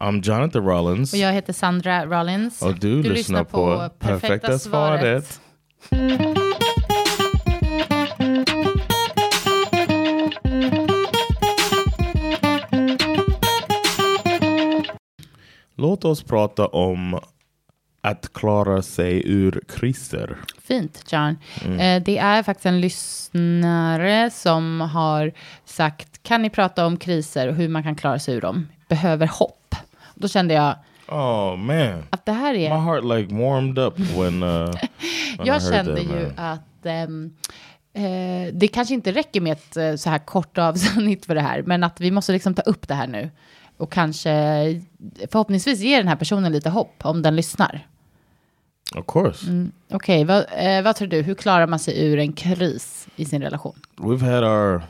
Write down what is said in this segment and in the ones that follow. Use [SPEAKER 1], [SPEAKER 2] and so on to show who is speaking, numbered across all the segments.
[SPEAKER 1] I'm Jonathan Rollins.
[SPEAKER 2] Och jag heter Sandra Rollins.
[SPEAKER 1] Och du, lyssnar på Perfekta svaret. Låt oss prata om att klara sig ur kriser.
[SPEAKER 2] Fint, John. Eh, det är faktiskt en lyssnare som har sagt, kan ni prata om kriser och hur man kan klara sig ur dem? Behöver hopp. Då kände jag
[SPEAKER 1] Oh man,
[SPEAKER 2] att det här
[SPEAKER 1] my
[SPEAKER 2] är...
[SPEAKER 1] heart like warmed up when, uh, when
[SPEAKER 2] Jag kände
[SPEAKER 1] that,
[SPEAKER 2] ju att ehm, eh, det kanske inte räcker med ett eh, så här kort avsnitt för det här, men att vi måste liksom ta upp det här nu. Och kanske förhoppningsvis ge den här personen lite hopp om den lyssnar.
[SPEAKER 1] Of course,
[SPEAKER 2] Mm. Okej, vad, eh, vad tror du? Hur klarar man sig ur en kris i sin relation?
[SPEAKER 1] we've had our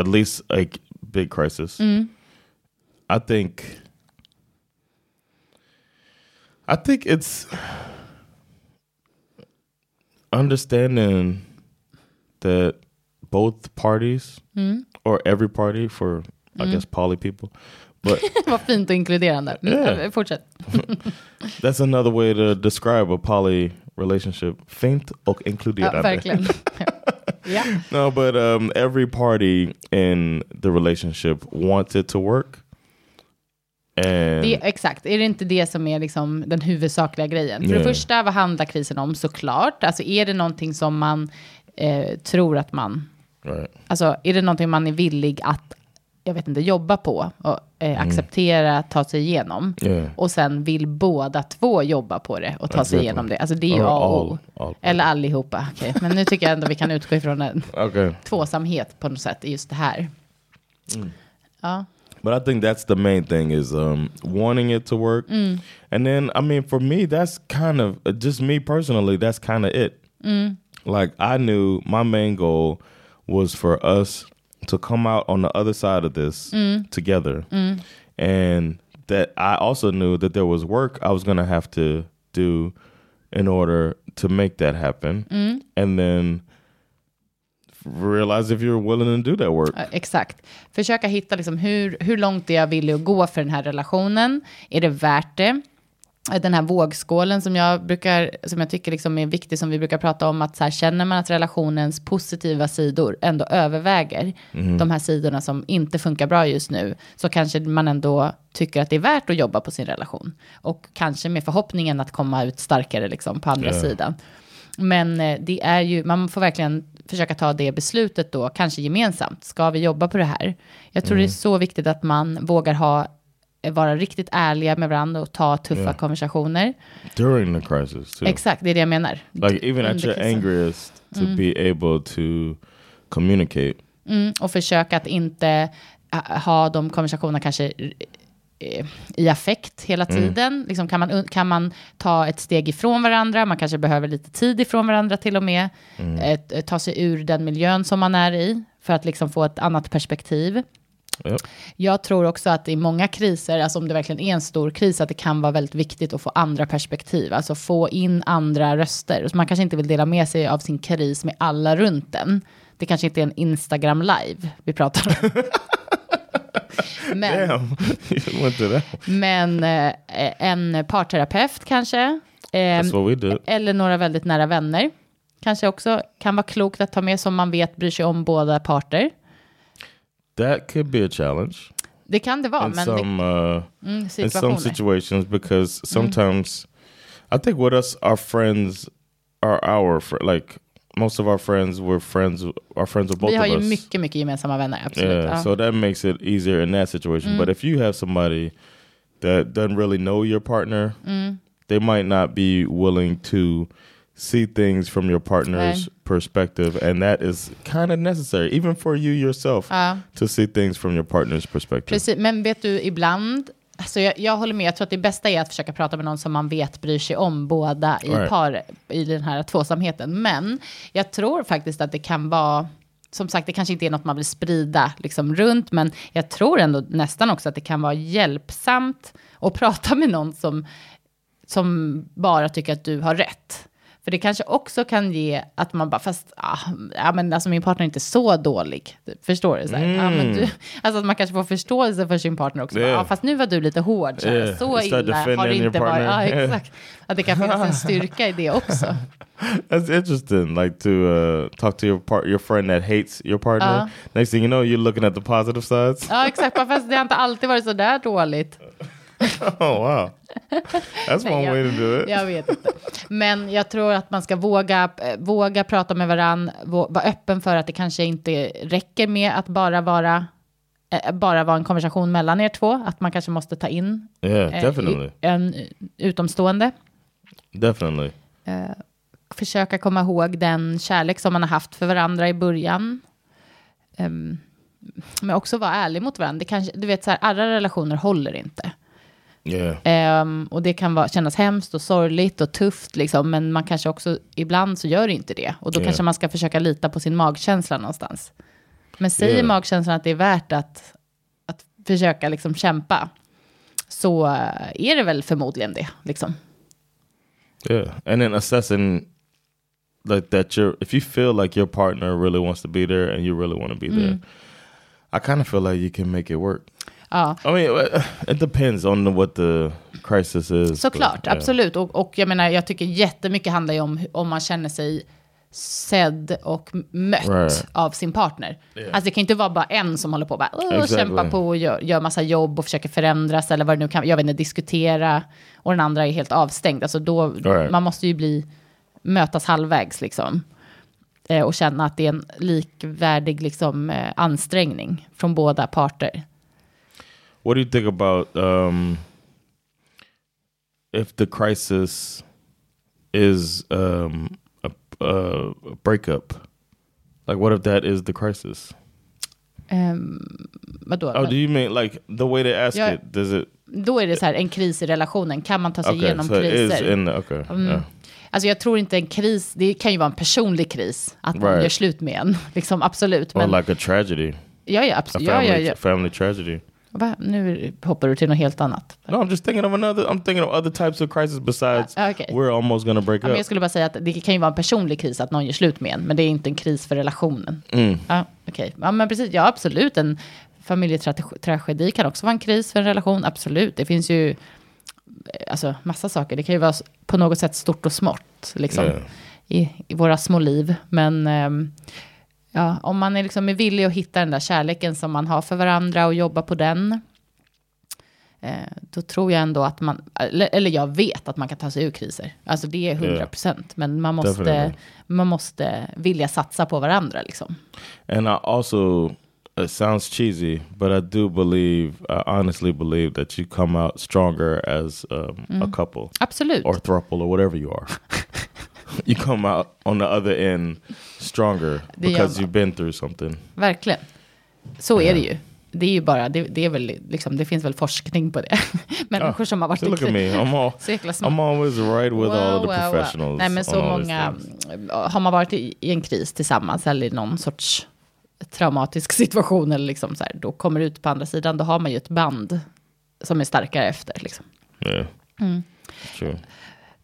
[SPEAKER 1] at least like big crisis. I think. I think it's understanding that both parties or every party for I guess poly people, but
[SPEAKER 2] Vad fint och inkluderande. Mm,
[SPEAKER 1] Yeah.
[SPEAKER 2] Fortsätt.
[SPEAKER 1] that's another way to describe a poly relationship. Fint och
[SPEAKER 2] Ja,
[SPEAKER 1] inkluderande.
[SPEAKER 2] verkligen. ja.
[SPEAKER 1] No, but um, every party in the relationship wants it to work. And
[SPEAKER 2] Det, exakt, är det inte det som är liksom den huvudsakliga grejen? För det
[SPEAKER 1] Yeah.
[SPEAKER 2] första, vad handlar krisen om? Såklart. Alltså är det någonting som man eh, tror att man...
[SPEAKER 1] right.
[SPEAKER 2] Alltså är det någonting man är villig att, jag vet inte, jobba på och eh, acceptera, ta sig igenom?
[SPEAKER 1] Mm. Yeah.
[SPEAKER 2] Och sen vill båda två jobba på det och ta sig
[SPEAKER 1] Exactly.
[SPEAKER 2] igenom det. Alltså det är ju A och O. Eller allihopa. Okej, Men nu tycker jag ändå vi kan utgå ifrån en
[SPEAKER 1] Okay.
[SPEAKER 2] tvåsamhet på något sätt i just det här.
[SPEAKER 1] Mm.
[SPEAKER 2] Ja.
[SPEAKER 1] But I think that's the main thing is um, wanting it to work. Mm. And then, I mean, for me, that's kind of uh, just me personally, that's kind of it. Mm. Like, I knew my main goal was for us to come out on the other side of this mm. together. And that I also knew that there was work I was going to have to do in order to make that happen. And then realize if you're willing to do that work.
[SPEAKER 2] Exakt. Försöka hitta liksom hur, hur långt är jag villig att gå för den här relationen? Är det värt det? Den här vågskålen som jag, brukar, som jag tycker liksom är viktig, som vi brukar prata om, att så här, känner man att relationens positiva sidor ändå överväger de här sidorna som inte funkar bra just nu, så kanske man ändå tycker att det är värt att jobba på sin relation. Och kanske med förhoppningen att komma ut starkare liksom, på andra
[SPEAKER 1] Ja.
[SPEAKER 2] sidan. Men eh, det är ju, man får verkligen försöka ta det beslutet då, kanske gemensamt. Ska vi jobba på det här? Jag tror det är så viktigt att man vågar ha, eh, vara riktigt ärliga med varandra och ta tuffa
[SPEAKER 1] Ja.
[SPEAKER 2] konversationer.
[SPEAKER 1] during the crisis too.
[SPEAKER 2] Exakt, det är det jag menar.
[SPEAKER 1] Like even at your angriest, to be able to communicate.
[SPEAKER 2] Mm, och försöka att inte eh, ha de konversationerna kanske i affekt hela tiden. Liksom kan, man, kan man ta ett steg ifrån varandra? Man kanske behöver lite tid ifrån varandra till och med. Ett- eh, ta sig ur den miljön som man är i för att liksom få ett annat perspektiv.
[SPEAKER 1] Yep.
[SPEAKER 2] Jag tror också att i många kriser, alltså om det verkligen är en stor kris, att det kan vara väldigt viktigt att få andra perspektiv, alltså få in andra röster. Så man kanske inte vill dela med sig av sin kris med alla runt den. Det kanske inte är en Instagram live vi pratar om. men,
[SPEAKER 1] Damn, you went to that.
[SPEAKER 2] men eh, en parterapeut kanske, eh,
[SPEAKER 1] That's what we did.
[SPEAKER 2] eller några väldigt nära vänner. Kanske också kan vara klokt att ta med som man vet bryr sig om båda parter.
[SPEAKER 1] That could be a challenge
[SPEAKER 2] Det kan det vara,
[SPEAKER 1] in
[SPEAKER 2] men det,
[SPEAKER 1] some uh,
[SPEAKER 2] mm,
[SPEAKER 1] in some situations because sometimes I think with us, our friends are our fr- like most of our friends were friends. Are friends with both
[SPEAKER 2] Vi har ju mycket, mycket gemensamma vänner, absolut.
[SPEAKER 1] Yeah,
[SPEAKER 2] Ja. Mm.
[SPEAKER 1] so that makes it easier in that situation. But if you have somebody that doesn't really know your partner,
[SPEAKER 2] Mm.
[SPEAKER 1] they might not be willing to see things from your partner's
[SPEAKER 2] Right.
[SPEAKER 1] perspective, and that is kind of necessary, even for you yourself,
[SPEAKER 2] Ja.
[SPEAKER 1] to see things from your partner's perspective.
[SPEAKER 2] Precis, men vet du, ibland, alltså jag, jag håller med, jag tror att det bästa är att försöka prata med någon som man vet bryr sig om båda i
[SPEAKER 1] Right.
[SPEAKER 2] par, i den här tvåsamheten. Men jag tror faktiskt att det kan vara, som sagt, det kanske inte är något man vill sprida liksom runt, men jag tror ändå nästan också att det kan vara hjälpsamt att prata med någon som, som bara tycker att du har rätt. För det kanske också kan ge att man bara, fast ah, ja, men alltså min partner är inte så dålig. Förstår du? Så, här, ja, men du alltså att man kanske får förståelse för sin partner också.
[SPEAKER 1] Yeah.
[SPEAKER 2] Ja, fast nu var du lite hård. Så,
[SPEAKER 1] Yeah.
[SPEAKER 2] så illa har det inte varit.
[SPEAKER 1] Partner.
[SPEAKER 2] exakt. Att det kan finnas en styrka i det också.
[SPEAKER 1] That's interesting. Like to uh, talk to your part, your friend that hates your partner.
[SPEAKER 2] Uh.
[SPEAKER 1] Next thing you know, you're looking at the positive sides.
[SPEAKER 2] Ja, exakt. Fast det har inte alltid varit så där dåligt.
[SPEAKER 1] Oh wow, that's one way to do it.
[SPEAKER 2] Jag vet inte. Men jag tror att man ska våga, eh, våga prata med varann, vå- vara öppen för att det kanske inte räcker med att bara vara, eh, bara vara en konversation mellan er två. Att man kanske måste ta in
[SPEAKER 1] Yeah,
[SPEAKER 2] eh, en utomstående.
[SPEAKER 1] definitely.
[SPEAKER 2] Försöka komma ihåg den kärlek som man har haft för varandra i början. Ehm, men också vara ärlig mot varandra. Det kanske, du vet, så här, alla relationer håller inte.
[SPEAKER 1] Yeah,
[SPEAKER 2] Ehm, och det kan vara, kännas hemskt och sorgligt och tufft, liksom, men man kanske också, ibland så gör det inte det. Och då
[SPEAKER 1] Ja.
[SPEAKER 2] kanske man ska försöka lita på sin magkänsla någonstans. Men säger
[SPEAKER 1] Ja.
[SPEAKER 2] magkänslan att det är värt att, att försöka liksom kämpa, så är det väl förmodligen det. Liksom.
[SPEAKER 1] yeah, and then assessing like that. You're if you feel like your partner really wants to be there and you really want to be there. I kind of feel like you can make it work.
[SPEAKER 2] Ja,
[SPEAKER 1] I mean, it depends on what the crisis is.
[SPEAKER 2] såklart,
[SPEAKER 1] but, yeah.
[SPEAKER 2] absolut. Och, och jag menar, jag tycker jättemycket handlar ju om om man känner sig sedd och mött
[SPEAKER 1] Right.
[SPEAKER 2] av sin partner. Alltså det kan inte vara bara en som håller på och bara, "Åh",
[SPEAKER 1] Exactly.
[SPEAKER 2] kämpar på och gör, gör massa jobb och försöker förändras eller vad det nu kan, jag vet inte, diskutera. Och den andra är helt avstängd. Alltså då,
[SPEAKER 1] Right.
[SPEAKER 2] man måste ju bli, mötas halvvägs liksom. Eh, och känna att det är en likvärdig liksom, eh, ansträngning från båda parter.
[SPEAKER 1] What do you think about um, if the crisis is um, a, a breakup? Like, what if that is the crisis?
[SPEAKER 2] Um, vadå?
[SPEAKER 1] Oh, do you mean like the way they ask
[SPEAKER 2] Yeah.
[SPEAKER 1] it? Does it?
[SPEAKER 2] Då är det så här, en kris i relationen. Kan man ta sig
[SPEAKER 1] Okay,
[SPEAKER 2] igenom
[SPEAKER 1] so
[SPEAKER 2] kriser?
[SPEAKER 1] in. Okay, yeah.
[SPEAKER 2] Alltså jag tror inte en kris, det kan ju vara en personlig kris, att man
[SPEAKER 1] Right.
[SPEAKER 2] gör slut med en. Liksom, absolut.
[SPEAKER 1] or
[SPEAKER 2] Men,
[SPEAKER 1] like a tragedy,
[SPEAKER 2] ja, ja,
[SPEAKER 1] a
[SPEAKER 2] absolut. Ja,
[SPEAKER 1] family,
[SPEAKER 2] ja, ja.
[SPEAKER 1] family tragedy.
[SPEAKER 2] Va? Nu hoppar du till något helt annat.
[SPEAKER 1] No, I'm just thinking of another. I'm thinking of other types of crisis besides
[SPEAKER 2] Ah, okay.
[SPEAKER 1] we're almost gonna break
[SPEAKER 2] Ja,
[SPEAKER 1] up.
[SPEAKER 2] jag skulle bara säga att det kan ju vara en personlig kris att någon gör slut med en, men det är inte en kris för relationen.
[SPEAKER 1] Mm.
[SPEAKER 2] Ja, okej. Ja, men precis. Ja, absolut. En familjetragedi kan också vara en kris för en relation. Absolut. Det finns ju eh, alltså, massa saker. Det kan ju vara på något sätt stort och smått, liksom,
[SPEAKER 1] Yeah.
[SPEAKER 2] i, i våra små liv. Men ehm, ja, om man är, liksom, är villig att hitta den där kärleken som man har för varandra och jobba på den, eh, då tror jag ändå att man, eller, eller jag vet att man kan ta sig ur kriser. Alltså det är 100 procent. Men man måste,
[SPEAKER 1] Definitely.
[SPEAKER 2] man måste vilja satsa på varandra. Liksom.
[SPEAKER 1] And I also, it sounds cheesy, but I do believe, I honestly believe that you come out stronger as um,
[SPEAKER 2] Mm.
[SPEAKER 1] a couple
[SPEAKER 2] Absolut.
[SPEAKER 1] or throuple or whatever you are. you come out on the other end stronger because you've been through something.
[SPEAKER 2] Verkligen. Så är det ju. Det är ju bara, det, det är väl liksom, det finns väl forskning på det. Människor som har varit
[SPEAKER 1] at me, I'm all,
[SPEAKER 2] Så jäkla smart.
[SPEAKER 1] I'm always right with all the
[SPEAKER 2] Wow, wow, wow.
[SPEAKER 1] professionals.
[SPEAKER 2] Nej, men så många,
[SPEAKER 1] things.
[SPEAKER 2] har man varit i, i en kris tillsammans eller i någon sorts traumatisk situation eller liksom så här, då kommer ut på andra sidan, då har man ju ett band som är starkare efter. Liksom.
[SPEAKER 1] Yeah,
[SPEAKER 2] Mm.
[SPEAKER 1] true.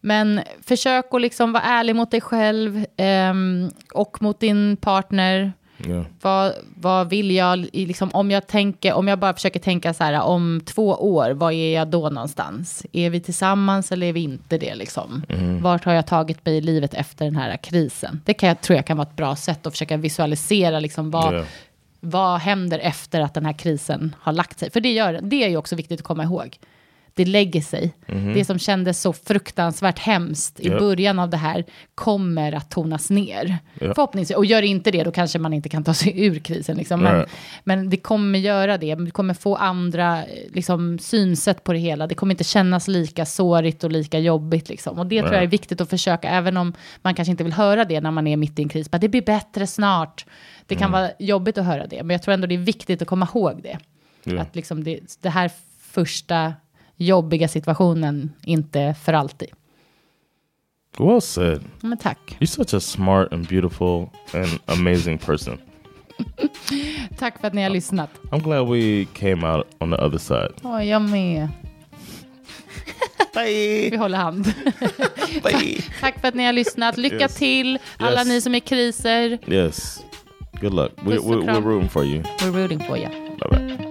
[SPEAKER 2] Men försök att liksom vara ärlig mot dig själv ehm, och mot din partner.
[SPEAKER 1] Yeah,
[SPEAKER 2] Vad, vad vill jag, liksom, om, jag tänker, om jag bara försöker tänka så här, om två år, var är jag då någonstans? Är vi tillsammans eller är vi inte det? Liksom? Vart har jag tagit mig i livet efter den här krisen? Det kan jag, tror jag kan vara ett bra sätt att försöka visualisera liksom, vad,
[SPEAKER 1] Yeah.
[SPEAKER 2] vad händer efter att den här krisen har lagt sig. För det, gör, det är ju också viktigt att komma ihåg. Det lägger sig. Det som kändes så fruktansvärt hemskt i
[SPEAKER 1] Ja.
[SPEAKER 2] början av det här kommer att tonas ner.
[SPEAKER 1] Ja.
[SPEAKER 2] Förhoppningsvis. Och gör inte det, då kanske man inte kan ta sig ur krisen. Liksom. Men, men det kommer göra det. Vi kommer få andra liksom, synsätt på det hela. Det kommer inte kännas lika sårigt och lika jobbigt. Liksom. Och det tror jag är viktigt att försöka, även om man kanske inte vill höra det när man är mitt i en kris. Men det blir bättre snart. Det kan vara jobbigt att höra det, men jag tror ändå det är viktigt att komma ihåg det.
[SPEAKER 1] Ja.
[SPEAKER 2] Att liksom det, det här första jobbiga situationen inte för alltid.
[SPEAKER 1] Well said.
[SPEAKER 2] Men tack.
[SPEAKER 1] You're such a smart and beautiful and amazing person.
[SPEAKER 2] Tack för att ni har lyssnat.
[SPEAKER 1] I'm glad we came out on the other side.
[SPEAKER 2] Åh, jag med.
[SPEAKER 1] Bye.
[SPEAKER 2] Vi håller hand.
[SPEAKER 1] Bye.
[SPEAKER 2] Tack för att ni har lyssnat. Lycka
[SPEAKER 1] Yes.
[SPEAKER 2] till, alla
[SPEAKER 1] Yes.
[SPEAKER 2] ni som är i kriser.
[SPEAKER 1] Yes. Good luck. We, we, we're rooting for you.
[SPEAKER 2] We're rooting for you.
[SPEAKER 1] Bye bye.